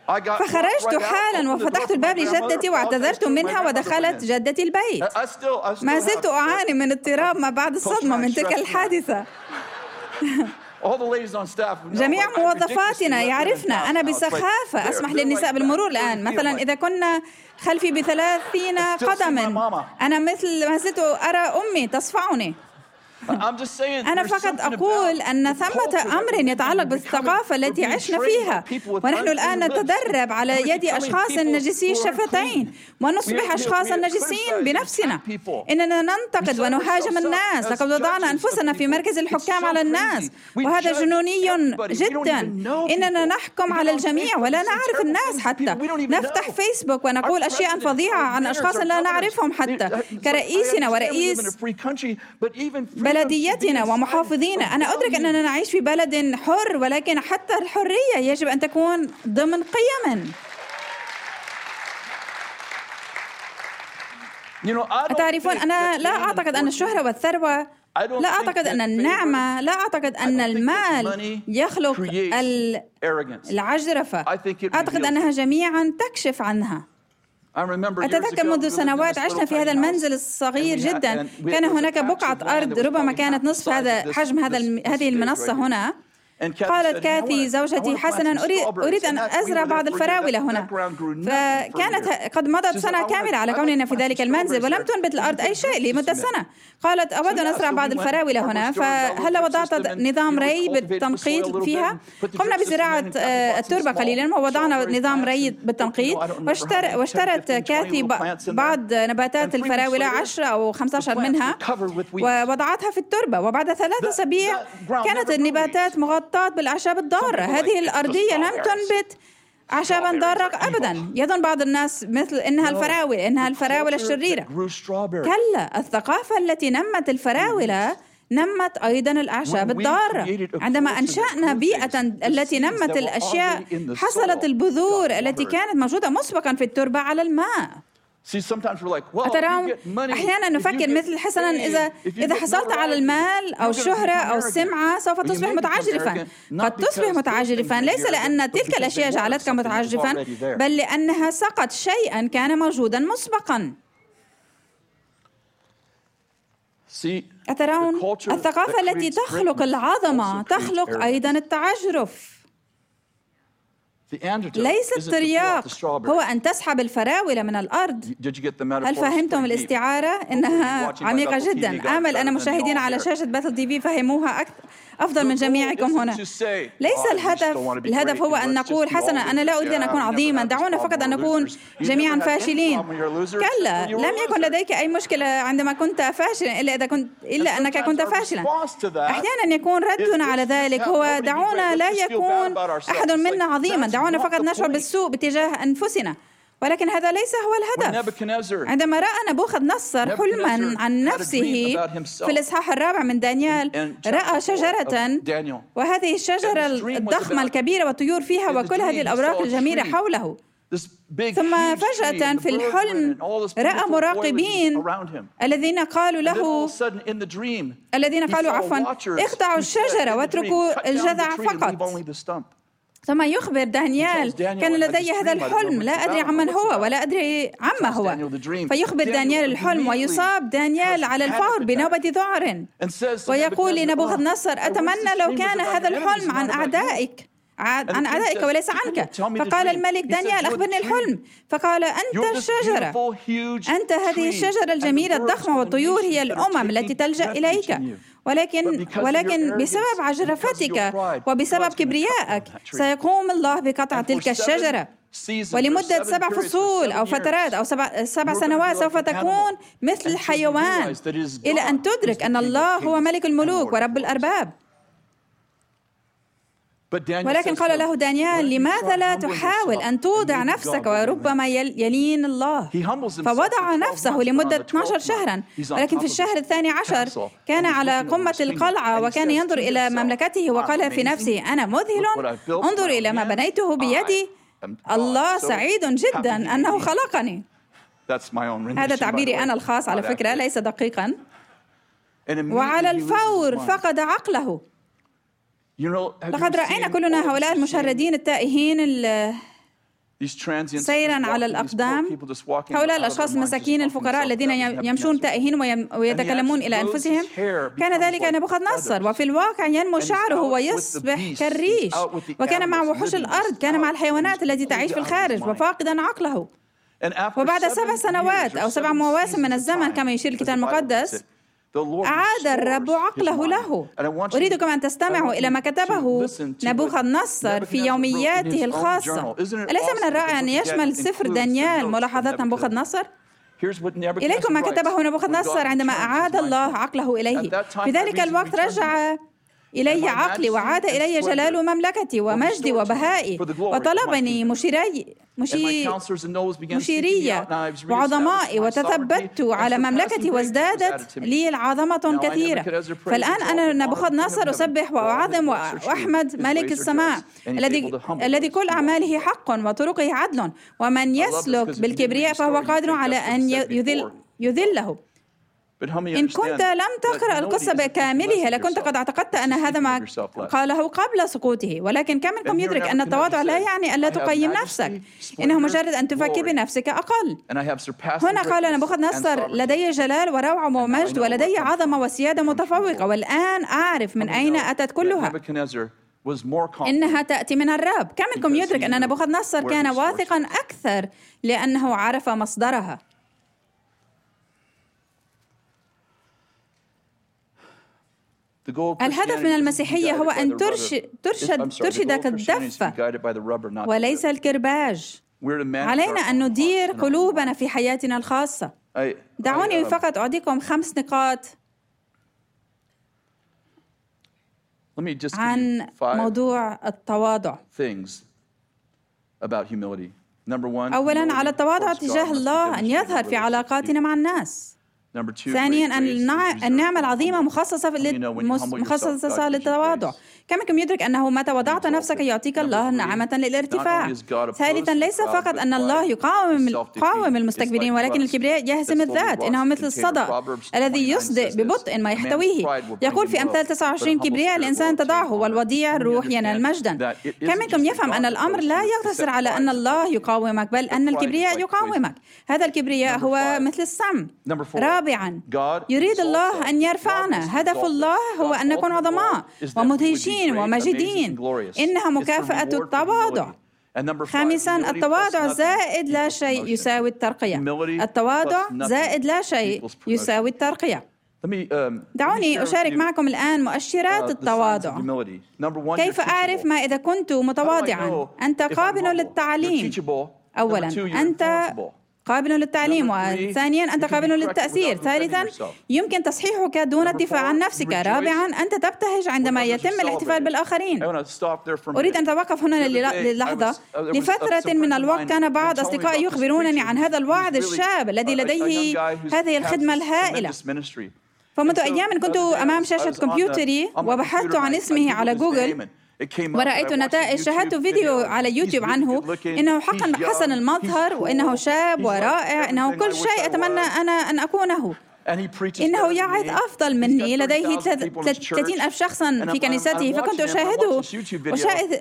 فخرجت حالا وفتحت الباب لجدتي واعتذرت منها ودخلت جدتي البيت. ما زلت أعاني من اضطراب ما بعد الصدمة من تلك الحادثة. [LAUGHS] جميع موظفاتنا يعرفنا. أنا بسخافة. أسمح للنساء بالمرور الآن. مثلا إذا كنا خلفي بثلاثين قدما. أنا مثل ما زلت أرى أمي تصفعني. أنا فقط أقول أن ثمة أمر يتعلق بالثقافة التي عشنا فيها. ونحن الآن نتدرب على يد أشخاص نجسي الشفتين ونصبح أشخاص نجسين بنفسنا. إننا ننتقد ونهاجم الناس. لقد وضعنا أنفسنا في مركز الحكام على الناس. وهذا جنوني جدا. إننا نحكم على الجميع ولا نعرف الناس حتى. نفتح فيسبوك ونقول أشياء فظيعة. عن أشخاص لا نعرفهم حتى. كرئيسنا ورئيس بلديتنا ومحافظينا. أنا أدرك أننا نعيش في بلد حر ولكن حتى الحرية يجب أن تكون ضمن قيم. تعرفون أنا لا أعتقد أن الشهرة والثروة لا أعتقد أن النعمة لا أعتقد أن المال يخلق العجرفة. أعتقد أنها جميعا تكشف عنها. أتذكر منذ سنوات عشنا في هذا المنزل الصغير جدا. كان هناك بقعة أرض ربما كانت نصف هذا حجم هذا هذه المنصة هنا. قالت كاثي زوجتي حسنا أريد, أريد أن أزرع بعض الفراولة هنا. فكانت قد مضت سنة كاملة على كوننا في ذلك المنزل. ولم تنبت الأرض أي شيء لمدة سنة. قالت أود أن أزرع بعض الفراولة هنا. فهل وضعت نظام ري بالتنقيط فيها؟ قمنا بزراعة آه، التربة قليلا ووضعنا نظام ري بالتنقيط. واشتر واشترت كاثي بعض نباتات الفراولة 10 أو 15 منها ووضعتها في التربة وبعد ثلاثة أسابيع كانت النباتات مغطاة بالأعشاب الضارة. هذه الأرضية لم تنبت أعشابا ضارة أبدا. يظن بعض الناس مثل إنها الفراولة إنها الفراولة الشريرة. كلا الثقافة التي نمت الفراولة نمت أيضا الأعشاب الضارة. عندما أنشأنا بيئة التي نمت الأشياء حصلت البذور التي كانت موجودة مسبقا في التربة على الماء. أترون أحيانا نفكر مثل حسنا إذا إذا حصلت على المال أو الشهرة أو السمعة سوف تصبح متعجرفا. قد تصبح متعجرفا. ليس لأن تلك الأشياء جعلتك متعجرفا بل لأنها سقط شيئا كان موجودا مسبقا. أترون الثقافة التي تخلق العظمة تخلق أيضا التعجرف. ليس الترياق. هو أن تسحب الفراولة من الأرض. هل فهمتم الاستعارة؟ إنها عميقة جدا. آمل أن مشاهدين على شاشة باتل تي في فهموها أكثر. أفضل من جميعكم هنا. ليس الهدف. الهدف هو أن نقول حسنا أنا لا أريد أن أكون عظيما. دعونا فقط أن نكون جميعا فاشلين. كلا لم يكن لديك أي مشكلة عندما كنت فاشلا إلا إذا كنت إلا أنك كنت فاشلا. أحيانا يكون ردنا على ذلك هو دعونا لا يكون أحد منا عظيما دعونا فقط نشعر بالسوء باتجاه أنفسنا ولكن هذا ليس هو الهدف. عندما رأى نبوخذ نصر حلما عن نفسه في الإصحاح الرابع من دانيال رأى شجرة وهذه الشجرة الضخمة الكبيرة والطيور فيها وكل هذه الأوراق الجميلة حوله. ثم فجأة في الحلم رأى مراقبين الذين قالوا له الذين قالوا عفوا اقطعوا الشجرة واتركوا الجذع فقط. ثم يخبر دانيال. كان لدي هذا الحلم. لا أدري عمن هو ولا أدري عما هو. فيخبر دانيال الحلم ويصاب دانيال على الفور بنوبة ذعر ويقول لنبوخذ نصر أتمنى لو كان هذا الحلم عن أعدائك. عن أعدائك وليس عنك. فقال الملك دانيال أخبرني الحلم. فقال أنت الشجرة. أنت هذه الشجرة الجميلة الضخمة والطيور هي الأمم التي تلجأ إليك. ولكن ولكن بسبب عجرفتك وبسبب كبريائك سيقوم الله بقطع تلك الشجرة. ولمدة سبع فصول أو فترات أو سبع, سبع سنوات سوف تكون مثل الحيوان. إلى أن تدرك أن الله هو ملك الملوك ورب الأرباب. ولكن قال له دانيال لماذا لا تحاول أن توضع نفسك وربما يلين الله؟ فوضع نفسه لمدة 12 شهرا. ولكن في الشهر الثاني عشر كان على قمة القلعة وكان ينظر إلى مملكته وقال في نفسه أنا مذهل. انظر إلى ما بنيته بيدي. الله سعيد جدا أنه خلقني. هذا تعبيري أنا الخاص على فكرة ليس دقيقا. وعلى الفور فقد عقله. لقد رأينا كلنا هؤلاء المشردين التائهين سيرا على الأقدام. هؤلاء الأشخاص المساكين الفقراء الذين يمشون تائهين ويتكلمون إلى أنفسهم. كان ذلك نبوخذ نصر. وفي الواقع ينمو شعره ويصبح كالريش وكان مع وحوش الأرض. كان مع الحيوانات التي تعيش في الخارج وفاقدا عقله. وبعد سبع سنوات أو سبع مواسم من الزمن كما يشير الكتاب المقدس أعاد الرب عقله له. أريدكم أن تستمعوا إلى ما كتبه نبوخذ نصر في يومياته الخاصة. أليس من الرائع أن يشمل سفر دانيال ملاحظات نبوخذ نصر؟ إليكم ما كتبه نبوخذ نصر عندما أعاد الله عقله إليه. في ذلك الوقت رجع إلي عقلي وعاد إلي جلال مملكتي ومجدي وبهائي وطلبني مشيري مشي مشيرية وعظمائي وتثبت على مملكتي وازدادت لي العظمة كثيرة. فالآن أنا نبوخذ نصر أسبح وأعظم وأحمد ملك السماء. الذي الذي كل أعماله حق وطرقه عدل. ومن يسلك بالكبرياء فهو قادر على أن يذل يذله. إن كنت لم تقرأ القصة بكاملها لكنت قد اعتقدت أن هذا ما قاله قبل سقوطه ولكن كم منكم يدرك أن التواضع لا يعني أن لا تقيم نفسك إنه مجرد أن تفكر بنفسك أقل. هنا قال نبوخذ نصر لدي جلال وروعة ومجد ولدي عظمة وسيادة متفوقة والآن أعرف من أين أتت كلها. إنها تأتي من الرب كم منكم يدرك أن نبوخذ نصر كان واثقا أكثر لأنه عرف مصدرها. الهدف من المسيحية هو أن ترشد, ترشد ترشدك الدفة وليس الكرباج. علينا أن ندير قلوبنا في حياتنا الخاصة. دعوني um, فقط أعطيكم خمس نقاط عن موضوع التواضع. أولا على التواضع تجاه الله أن يظهر في علاقاتنا مع الناس. ثانيا النعمة العظيمة مخصصة مخصصة للتواضع كم يدرك أنه متى وضعت نفسك يعطيك الله نعمة للارتفاع. ثالثا ليس فقط أن الله يقاوم يقاوم المستكبرين ولكن الكبرياء يهزم الذات إنه مثل الصدأ الذي يصدئ ببطء ما يحتويه. يقول في أمثال 29 كبرياء الإنسان تضعه والوديع الروح ينال مجدا كم منكم يفهم أن الأمر لا يقتصر على أن الله يقاومك بل أن الكبرياء يقاومك. هذا الكبرياء هو مثل السم رابعا. يريد الله أن يرفعنا. هدف الله هو أن نكون عظماء ومدهشين عظيمين ومجيدين. إنها مكافأة التواضع. خامسا التواضع زائد لا شيء يساوي الترقية. التواضع زائد لا شيء يساوي الترقية. دعوني أشارك معكم الآن مؤشرات uh, التواضع. كيف أعرف ما إذا كنت متواضعا؟ أنت قابل للتعليم. أولا أنت قابل للتعليم وثانيا أنت قابل للتأثير. ثالثا يمكن تصحيحك دون الدفاع عن نفسك. رابعا أنت تبتهج عندما يتم الاحتفال بالآخرين. أريد أن أتوقف هنا للحظة. لفترة من الوقت كان بعض أصدقائي يخبرونني عن هذا الواعظ الشاب الذي لديه هذه الخدمة الهائلة. فمنذ أيام كنت أمام شاشة كمبيوتري وبحثت عن اسمه على جوجل ورأيت نتائج شاهدت فيديو على يوتيوب عنه إنه حقا حسن المظهر وإنه شاب ورائع إنه كل شيء أتمنى أنا أن أكونه. إنه يعظ أفضل مني لديه 30 ألف شخصا في كنيسته فكنت أشاهده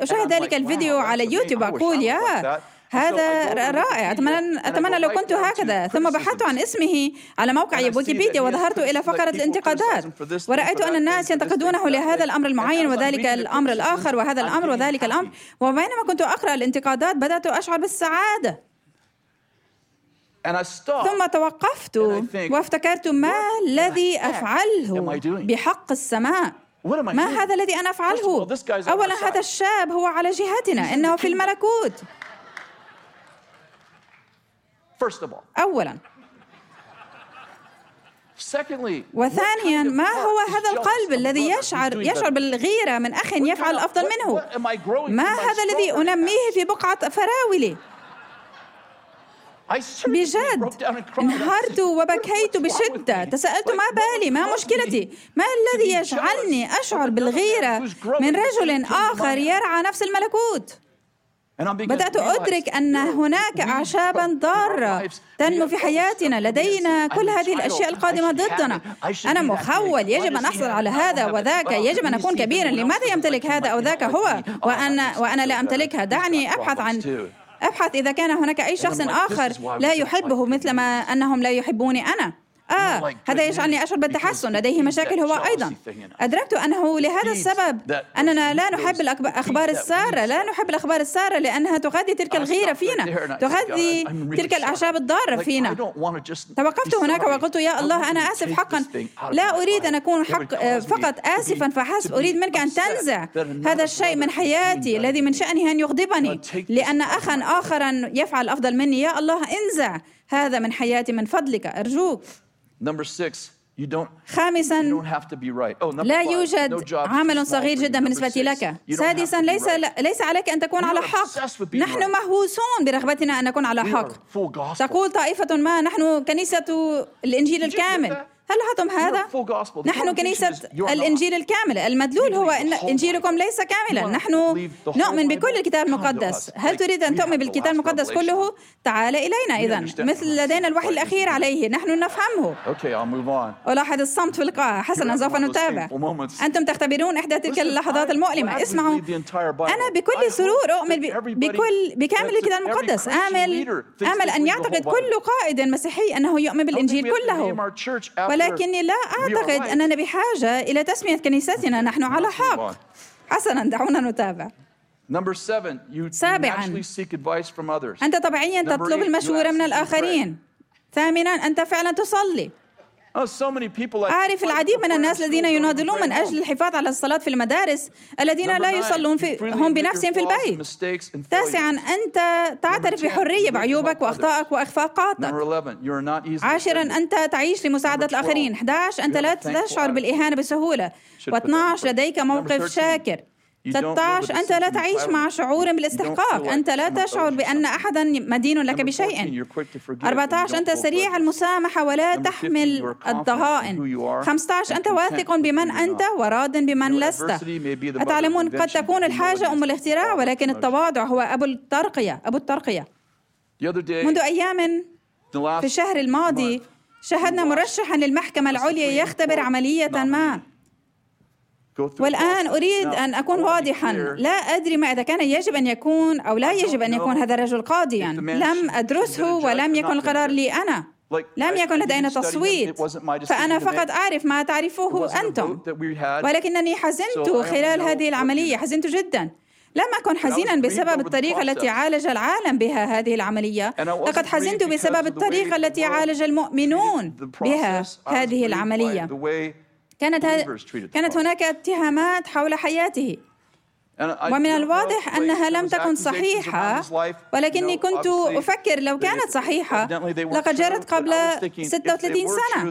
أشاهد ذلك الفيديو على يوتيوب أقول يا هذا رائع. أتمنى, أتمنى لو كنت هكذا. ثم بحثت عن اسمه على موقع ويكيبيديا وظهرت إلى فقرة الانتقادات ورأيت أن الناس ينتقدونه لهذا الأمر المعين وذلك الأمر الآخر وهذا الأمر وذلك الأمر. وبينما كنت أقرأ الانتقادات بدأت أشعر بالسعادة. ثم توقفت وافتكرت ما الذي أفعله بحق السماء؟ ما هذا الذي أنا أفعله؟ أولا هذا الشاب هو على جهتنا. إنه في الملكوت. First of all. أولا. وثانيا ما هو هذا القلب الذي يشعر يشعر بالغيرة من أخ يفعل أفضل منه؟ ما هذا الذي أنميه في بقعة فراولي؟ بجد انهارت وبكيت بشدة. تساءلت ما بالي؟ ما مشكلتي؟ ما الذي يجعلني أشعر بالغيرة من رجل آخر يرعى نفس الملكوت؟ بدأت أدرك أن هناك أعشابا ضارة تنمو في حياتنا. لدينا كل هذه الأشياء القادمة ضدنا. أنا مخول يجب أن أحصل على هذا وذاك. يجب أن أكون كبيرا لماذا يمتلك هذا أو ذاك هو؟ وأنا, وأنا لا أمتلكها. دعني أبحث عن أبحث إذا كان هناك أي شخص آخر لا يحبه مثلما أنهم لا يحبوني أنا. آه هذا يجعلني أشعر بالتحسن لديه مشاكل هو أيضا. أدركت أنه لهذا السبب أننا لا نحب الأخبار السارة لا نحب الأخبار السارة لأنها تغذي تلك الغيرة فينا تغذي تلك الأعشاب الضارة فينا. توقفت هناك وقلت يا الله أنا آسف حقا. لا أريد أن أكون حق فقط آسفا فحسب أريد منك أن تنزع هذا الشيء من حياتي الذي من شأنه أن يغضبني لأن أخا آخرا يفعل أفضل مني. يا الله انزع. هذا من حياتي من فضلك أرجوك Number six, you don't, خامسا you don't have to be right. oh, لا يوجد no عمل صغير جدا بالنسبة لك. سادسا ليس ليس عليك أن تكون على حق. نحن مهووسون برغبتنا أن نكون على حق. تقول طائفة ما نحن كنيسة الإنجيل الكامل. هل لاحظتم هذا؟ نحن كنيسة الإنجيل الكامل. المدلول هو أن إنجيلكم ليس كاملا. نحن نؤمن بكل الكتاب المقدس. هل تريد أن تؤمن بالكتاب المقدس كله؟ تعال إلينا. إذا مثل لدينا الوحي الأخير عليه. نحن نفهمه. ألاحظ الصمت في القاعة حسنا سوف نتابع. أنتم تختبرون إحدى تلك اللحظات المؤلمة. اسمعوا. أنا بكل سرور أؤمن بكل بكامل الكتاب المقدس. آمل آمل أن يعتقد كل قائد مسيحي أنه يؤمن بالإنجيل كله. ولكني لا أعتقد أننا بحاجة إلى تسمية كنيستنا. نحن على حق. حسنا دعونا نتابع. سابعا. أنت طبيعيا تطلب المشورة من الآخرين. ثامنا أنت فعلا تصلي. أعرف العديد من الناس الذين يناضلون من أجل الحفاظ على الصلاة في المدارس الذين لا يصلون في هم بنفسهم في البيت. تاسعا أنت تعترف بحرية بعيوبك وأخطائك وإخفاقاتك. عاشرا أنت تعيش لمساعدة الآخرين. 11 أنت لا تشعر بالإهانة بسهولة. و12 لديك موقف شاكر. 13 أنت لا تعيش مع شعور بالاستحقاق. أنت لا تشعر بأن أحدا مدين لك بشيء. 14 أنت سريع المسامحة ولا تحمل الضغائن. 15 أنت واثق بمن أنت وراض بمن لست. أتعلمون قد تكون الحاجة أم الاختراع ولكن التواضع هو أبو الترقية أبو الترقية. منذ أيام في الشهر الماضي شاهدنا مرشحا للمحكمة العليا يختبر عملية ما. والآن أريد أن أكون واضحا. لا أدري ما إذا كان يجب أن يكون أو لا يجب أن يكون هذا الرجل قاضيا. لم أدرسه ولم يكن القرار لي أنا. لم يكن لدينا تصويت. فأنا فقط أعرف ما تعرفوه أنتم. ولكنني حزنت خلال هذه العملية. حزنت جدا. لم أكن حزينا بسبب الطريقة التي عالج العالم بها هذه العملية. لقد حزنت بسبب الطريقة التي عالج المؤمنون بها هذه العملية. كانت كانت هناك اتهامات حول حياته. ومن الواضح أنها لم تكن صحيحة ولكني كنت أفكر لو كانت صحيحة. لقد جرت قبل 36 سنة.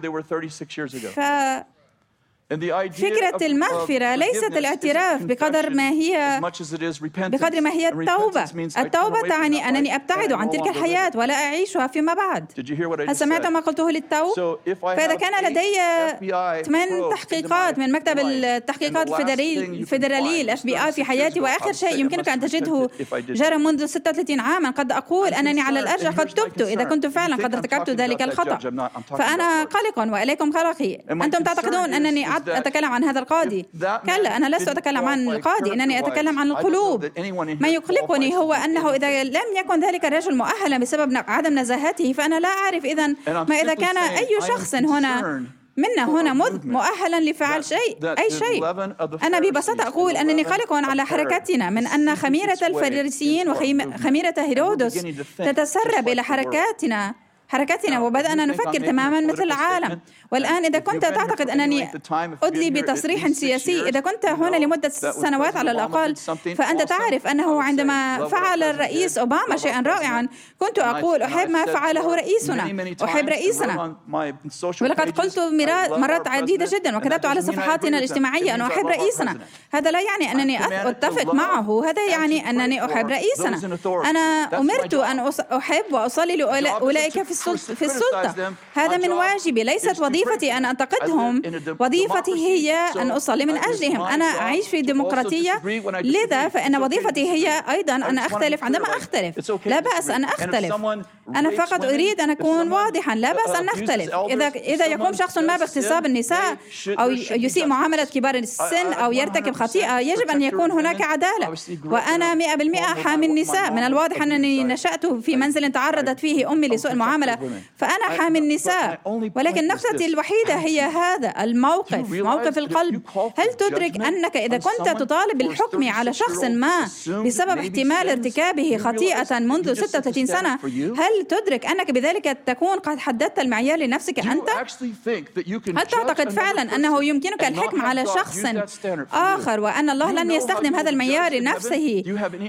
ف فكرة المغفرة ليست الاعتراف بقدر ما هي بقدر ما هي التوبة. التوبة تعني أنني أبتعد عن تلك الحياة ولا أعيشها فيما بعد. هل سمعت ما قلته للتو؟ فإذا كان لدي ثمان تحقيقات من مكتب التحقيقات الفيدرالي ال FBI حياتي. وآخر شيء يمكنك أن تجده جرى منذ 36 عاما. قد أقول أنني على الارجح قد تبت. إذا كنت فعلا قد ارتكبت ذلك الخطا فأنا قلق وإليكم قلقي. أنتم تعتقدون أتكلم عن هذا القاضي. كلا أنا لست أتكلم عن القاضي إنني أتكلم عن القلوب. ما يقلقني هو أنه إذا لم يكن ذلك الرجل مؤهلا بسبب عدم نزاهته فأنا لا أعرف إذا ما إذا كان أي شخص هنا منا هنا مذ مؤهلا لفعل شيء أي شيء. أنا ببساطة أقول أنني قلق على حركتنا من أن خميرة الفريسيين وخميرة هيرودس تتسرب إلى حركاتنا. حركتنا وبدأنا نفكر تماما مثل العالم. والآن إذا كنت تعتقد أنني أدلي بتصريح سياسي إذا كنت هنا لمدة سنوات على الأقل فأنت تعرف أنه عندما فعل الرئيس أوباما شيئا رائعا كنت أقول أحب ما فعله رئيسنا أحب رئيسنا. ولقد قلت مرات عديدة جدا وكتبت على صفحاتنا الاجتماعية أنه أحب رئيسنا. هذا لا يعني أنني أتفق معه هذا يعني أنني أحب رئيسنا أنا أمرت أن أحب وأصلي لأولئك في في السلطة. هذا من واجبي ليست وظيفتي أن أنتقدهم. وظيفتي هي أن أصلي من أجلهم. أنا أعيش في ديمقراطية لذا فإن وظيفتي هي أيضا أن أختلف عندما أختلف. لا بأس أن أختلف. أنا فقط أريد أن أكون واضحا. لا بأس أن نختلف إذا إذا يقوم شخص ما باغتصاب النساء أو يسيء معاملة كبار السن أو يرتكب خطيئة يجب أن يكون هناك عدالة. وأنا 100% حامي النساء من الواضح أنني نشأت في منزل تعرضت فيه أمي لسوء المعاملة فأنا حامي النساء. ولكن نقطتي الوحيدة هي هذا الموقف. موقف القلب. هل تدرك أنك إذا كنت تطالب بالحكم على شخص ما بسبب احتمال ارتكابه خطيئة منذ 36 سنة. هل تدرك أنك بذلك تكون قد حددت المعيار لنفسك أنت؟ هل تعتقد فعلا أنه يمكنك الحكم على شخص آخر وأن الله لن يستخدم هذا المعيار لنفسه.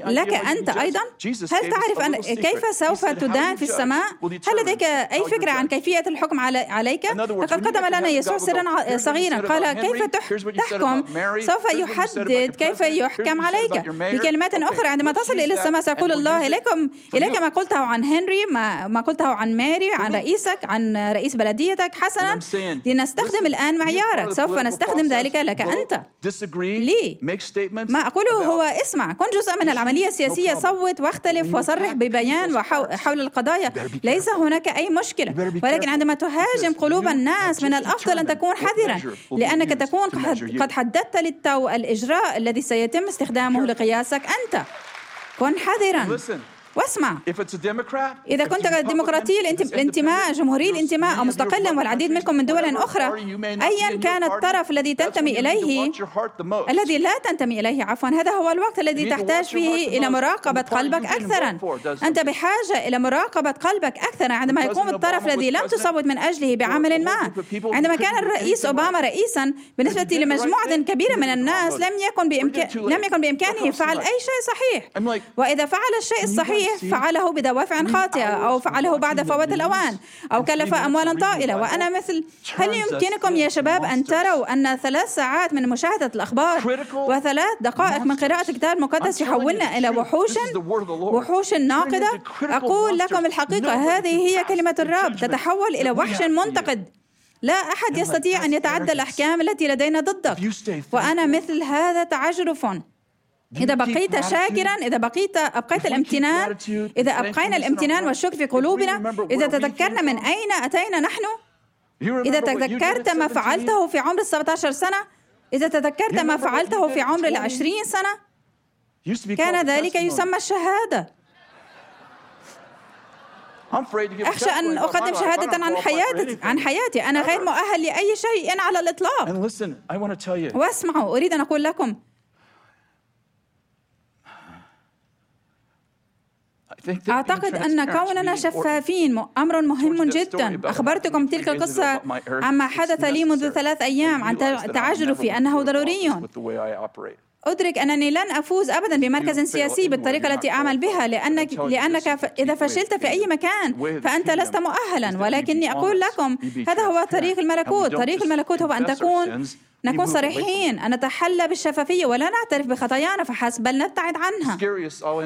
لك أنت أيضا؟ هل تعرف أن كيف سوف تدان في السماء؟ هل لديك أي فكرة عن كيفية الحكم عليك؟ لقد قدم لنا يسوع سرا صغيرا قال كيف تحكم؟ سوف يحدد كيف يحكم عليك. بكلمات أخرى عندما تصل إلى السماء سيقول الله إليكم إليك ما قلته عن هنري ما, ما قلته عن ماري عن رئيسك عن رئيس بلديتك حسنا. لنستخدم الآن معيارك. سوف نستخدم ذلك لك. أنت. لي. ما أقوله هو اسمع كن جزء من العملية السياسية. صوت واختلف وصرح ببيان وحول القضايا. ليس هناك أي مشكلة. ولكن عندما تهاجم قلوب الناس من الأفضل أن تكون حذرا لأنك تكون قد حددت للتو الإجراء الذي سيتم استخدامه لقياسك أنت. كن حذرا. واسمع. إذا كنت ديمقراطي الانتماء جمهوري الانتماء أو مستقلا والعديد منكم من دول أخرى. أيا كان الطرف الذي تنتمي إليه الذي لا تنتمي إليه عفوا. هذا هو الوقت الذي تحتاج فيه إلى مراقبة قلبك أكثرا. أنت بحاجة إلى مراقبة قلبك أكثر عندما يقوم الطرف الذي لم تصوت من أجله بعمل ما. عندما كان الرئيس أوباما رئيسا بالنسبة لمجموعة كبيرة من الناس لم يكن بإمكان لم يكن بإمكانه فعل أي شيء صحيح. وإذا فعل الشيء الصحيح صحيح فعله بدوافع خاطئة أو فعله بعد فوات الأوان. أو كلف أموالا طائلة. وأنا مثل هل يمكنكم يا شباب أن تروا أن ثلاث ساعات من مشاهدة الأخبار وثلاث دقائق من قراءة الكتاب المقدس يحولنا إلى وحوش وحوش ناقدة. أقول لكم الحقيقة. هذه هي كلمة الرب. تتحول إلى وحش منتقد. لا أحد يستطيع أن يتعدى الأحكام التي لدينا ضدك. وأنا مثل هذا تعجرف. إذا بقيت شاكرا إذا بقيت أبقيت الامتنان إذا أبقينا الامتنان والشكر في قلوبنا إذا تذكرنا من أين أتينا نحن؟ إذا تذكرت ما فعلته في عمر السبعة عشر سنة إذا تذكرت ما فعلته في عمر العشرين سنة كان ذلك يسمى الشهادة. أخشى أن أقدم شهادة عن حياتي عن حياتي. أنا غير مؤهل لأي شيء على الإطلاق. واسمعوا أريد أن أقول لكم أعتقد أن كوننا شفافين أمر مهم جدا. أخبرتكم تلك القصة عما حدث لي منذ ثلاث أيام عن تعجرفي أنه ضروري. أدرك أنني لن أفوز أبدا بمركز سياسي بالطريقة التي أعمل بها لأنك لأنك إذا فشلت في أي مكان فأنت لست مؤهلا ولكني أقول لكم هذا هو طريق الملكوت. طريق الملكوت هو أن تكون نكون صريحين أن نتحلى بالشفافية ولا نعترف بخطايانا فحسب بل نبتعد عنها.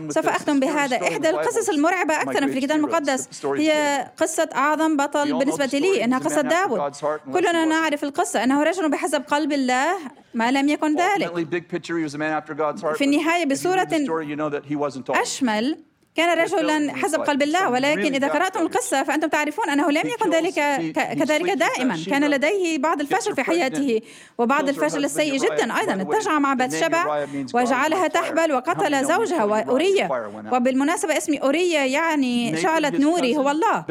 سوف أختم بهذا. إحدى القصص المرعبة أكثر في الكتاب المقدس. هي قصة أعظم بطل بالنسبة لي إنها قصة داود. كلنا نعرف القصة. أنه رجل بحسب قلب الله ما لم يكن ذلك. في النهاية بصورة أشمل كان رجلا حسب قلب الله ولكن إذا قرأتم القصة فأنتم تعرفون أنه لم يكن ذلك كذلك دائما. كان لديه بعض الفشل في حياته وبعض الفشل السيء جدا أيضا. اتجع مع بتشبع وجعلها تحبل وقتل زوجها وأورية وبالمناسبة اسمي أورية يعني شعلة نوري هو الله.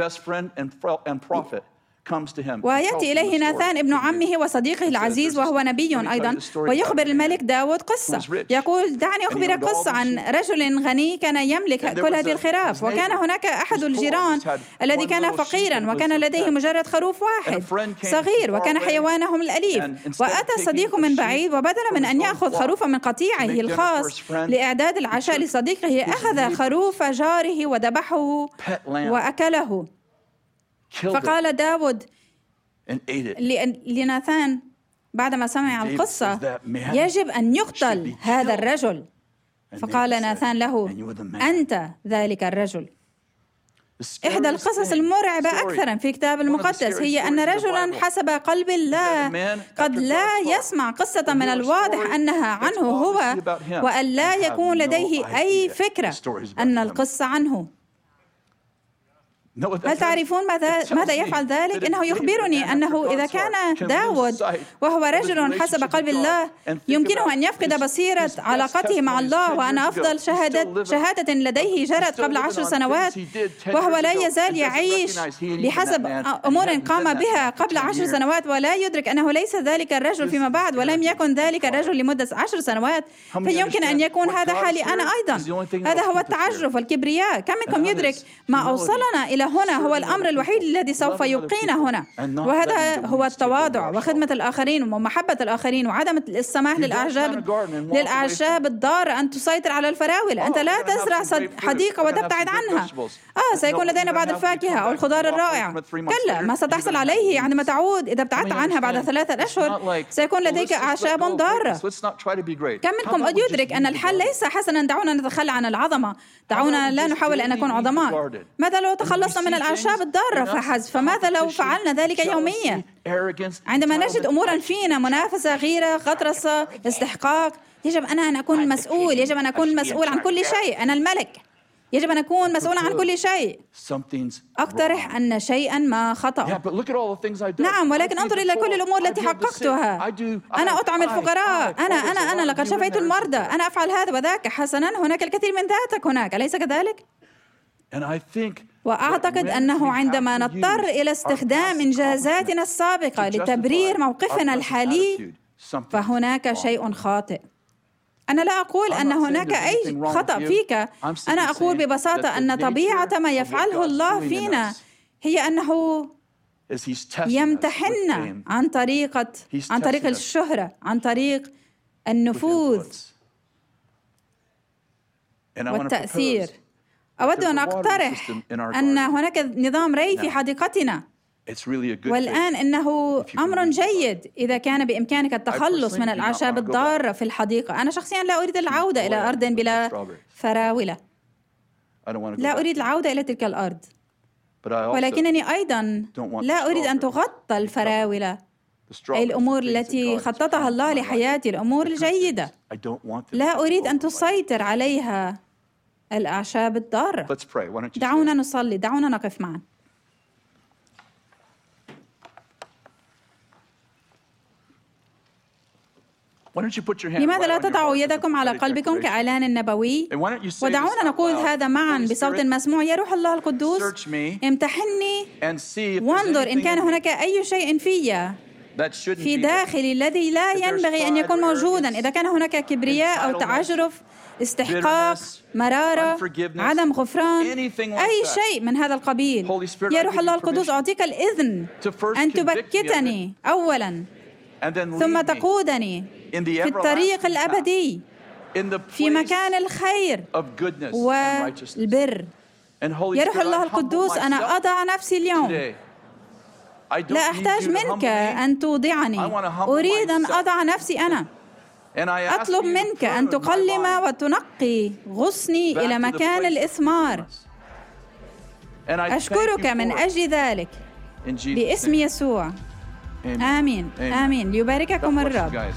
ويأتي إليه ناثان ابن عمه وصديقه العزيز وهو نبي أيضا. ويخبر الملك داود قصة. يقول دعني أخبرك قصة عن رجل غني كان يملك كل هذه الخراف. وكان هناك أحد الجيران الذي كان فقيرا وكان لديه مجرد خروف واحد. صغير. وكان حيوانهم الأليف. وأتى صديق من بعيد وبدلا من أن يأخذ خروفا من قطيعه الخاص لإعداد العشاء لصديقه. أخذ خروف جاره وذبحه وأكله. فقال داود لناثان بعدما سمع القصة يجب أن يقتل هذا الرجل. فقال ناثان له أنت ذلك الرجل. إحدى القصص المرعبة أكثر في الكتاب المقدس هي أن رجلا حسب قلب الله قد لا يسمع قصة من الواضح أنها عنه هو وأن لا يكون لديه أي فكرة أن القصة عنه. هل تعرفون ماذا ماذا يفعل ذلك؟ إنه يخبرني أنه إذا كان داود وهو رجل حسب قلب الله يمكنه أن يفقد بصيرة علاقته مع الله وأن أفضل شهاده شهادة لديه جرت قبل عشر سنوات وهو لا يزال يعيش بحسب أمور قام بها قبل عشر سنوات ولا يدرك أنه ليس ذلك الرجل فيما بعد ولم يكن ذلك الرجل لمدة عشر سنوات. فيمكن أن يكون هذا حالي أنا أيضا. هذا هو التعجرف والكبرياء كم منكم يدرك ما اوصلنا إلى إلى هنا هو الأمر الوحيد الذي سوف يبقينا هنا. وهذا هو التواضع وخدمة الآخرين ومحبة الآخرين وعدم السماح للأعشاب للأعشاب الضارة أن تسيطر على الفراولة أنت لا تزرع حديقة وتبتعد عنها. آه سيكون لدينا بعض الفاكهة أو الخضار الرائع. كلا ما ستحصل عليه عندما تعود إذا ابتعدت عنها بعد ثلاثة أشهر سيكون لديك أعشاب ضارة. كم منكم يدرك أن الحل ليس حسنا دعونا نتخلى عن العظمة؟ دعونا لا نحاول أن نكون عظماء. ماذا لو تخلصنا من الأعشاب الضارة فحسب فماذا لو فعلنا ذلك يوميا؟ عندما نجد أمورا فينا منافسة غيرة غطرسة استحقاق يجب أنا أن أكون مسؤول يجب أن أكون مسؤول عن كل شيء. أنا الملك. يجب أن أكون مسؤولا عن كل شيء. أقترح أن شيئا ما خطأ. نعم ولكن انظر إلى كل الأمور التي حققتها. أنا أطعم الفقراء. أنا أنا أنا لقد شفيت المرضى. أنا أفعل هذا وذاك حسنا. هناك الكثير من ذاتك هناك. أليس كذلك؟ وأعتقد أنه عندما نضطر إلى استخدام انجازاتنا السابقة لتبرير موقفنا الحالي فهناك شيء خاطئ. أنا لا أقول أن هناك أي خطأ فيك. أنا أقول ببساطة أن طبيعة ما يفعله الله فينا هي أنه يمتحنا عن طريقة عن طريق الشهرة عن طريق النفوذ والتأثير. أود أن أقترح أن هناك نظام ري في حديقتنا. والآن إنه أمر جيد إذا كان بإمكانك التخلص من الأعشاب الضارة في الحديقة. أنا شخصيا لا أريد العودة إلى أرض بلا فراولة. لا أريد العودة إلى تلك الأرض. ولكنني أيضا لا أريد أن تغطى الفراولة. أي الأمور التي خططها الله لحياتي الأمور الجيدة. لا أريد أن تسيطر عليها. الأعشاب الضارة. دعونا نصلي. دعونا نقف معا. لماذا لا تضعوا يدكم على قلبكم كإعلان نبوي؟ ودعونا نقول هذا معا بصوت مسموع. يا روح الله القدوس. امتحني. وانظر إن كان هناك أي شيء في في داخلي الذي لا ينبغي أن يكون موجودا. إذا كان هناك كبرياء أو تعجرف استحقاق مرارة عدم غفران أي شيء من هذا القبيل. يا روح الله القدوس أعطيك الإذن أن تبكتني أولا ثم تقودني في الطريق الأبدي في مكان الخير والبر. يا روح الله القدوس أنا أضع نفسي اليوم. لا أحتاج منك أن توضعني. أريد أن أضع نفسي أنا. أطلب منك أن تقلم وتنقي غصني إلى مكان الإثمار. أشكرك من أجل ذلك. باسم يسوع. آمين. آمين. ليبارككم الرب.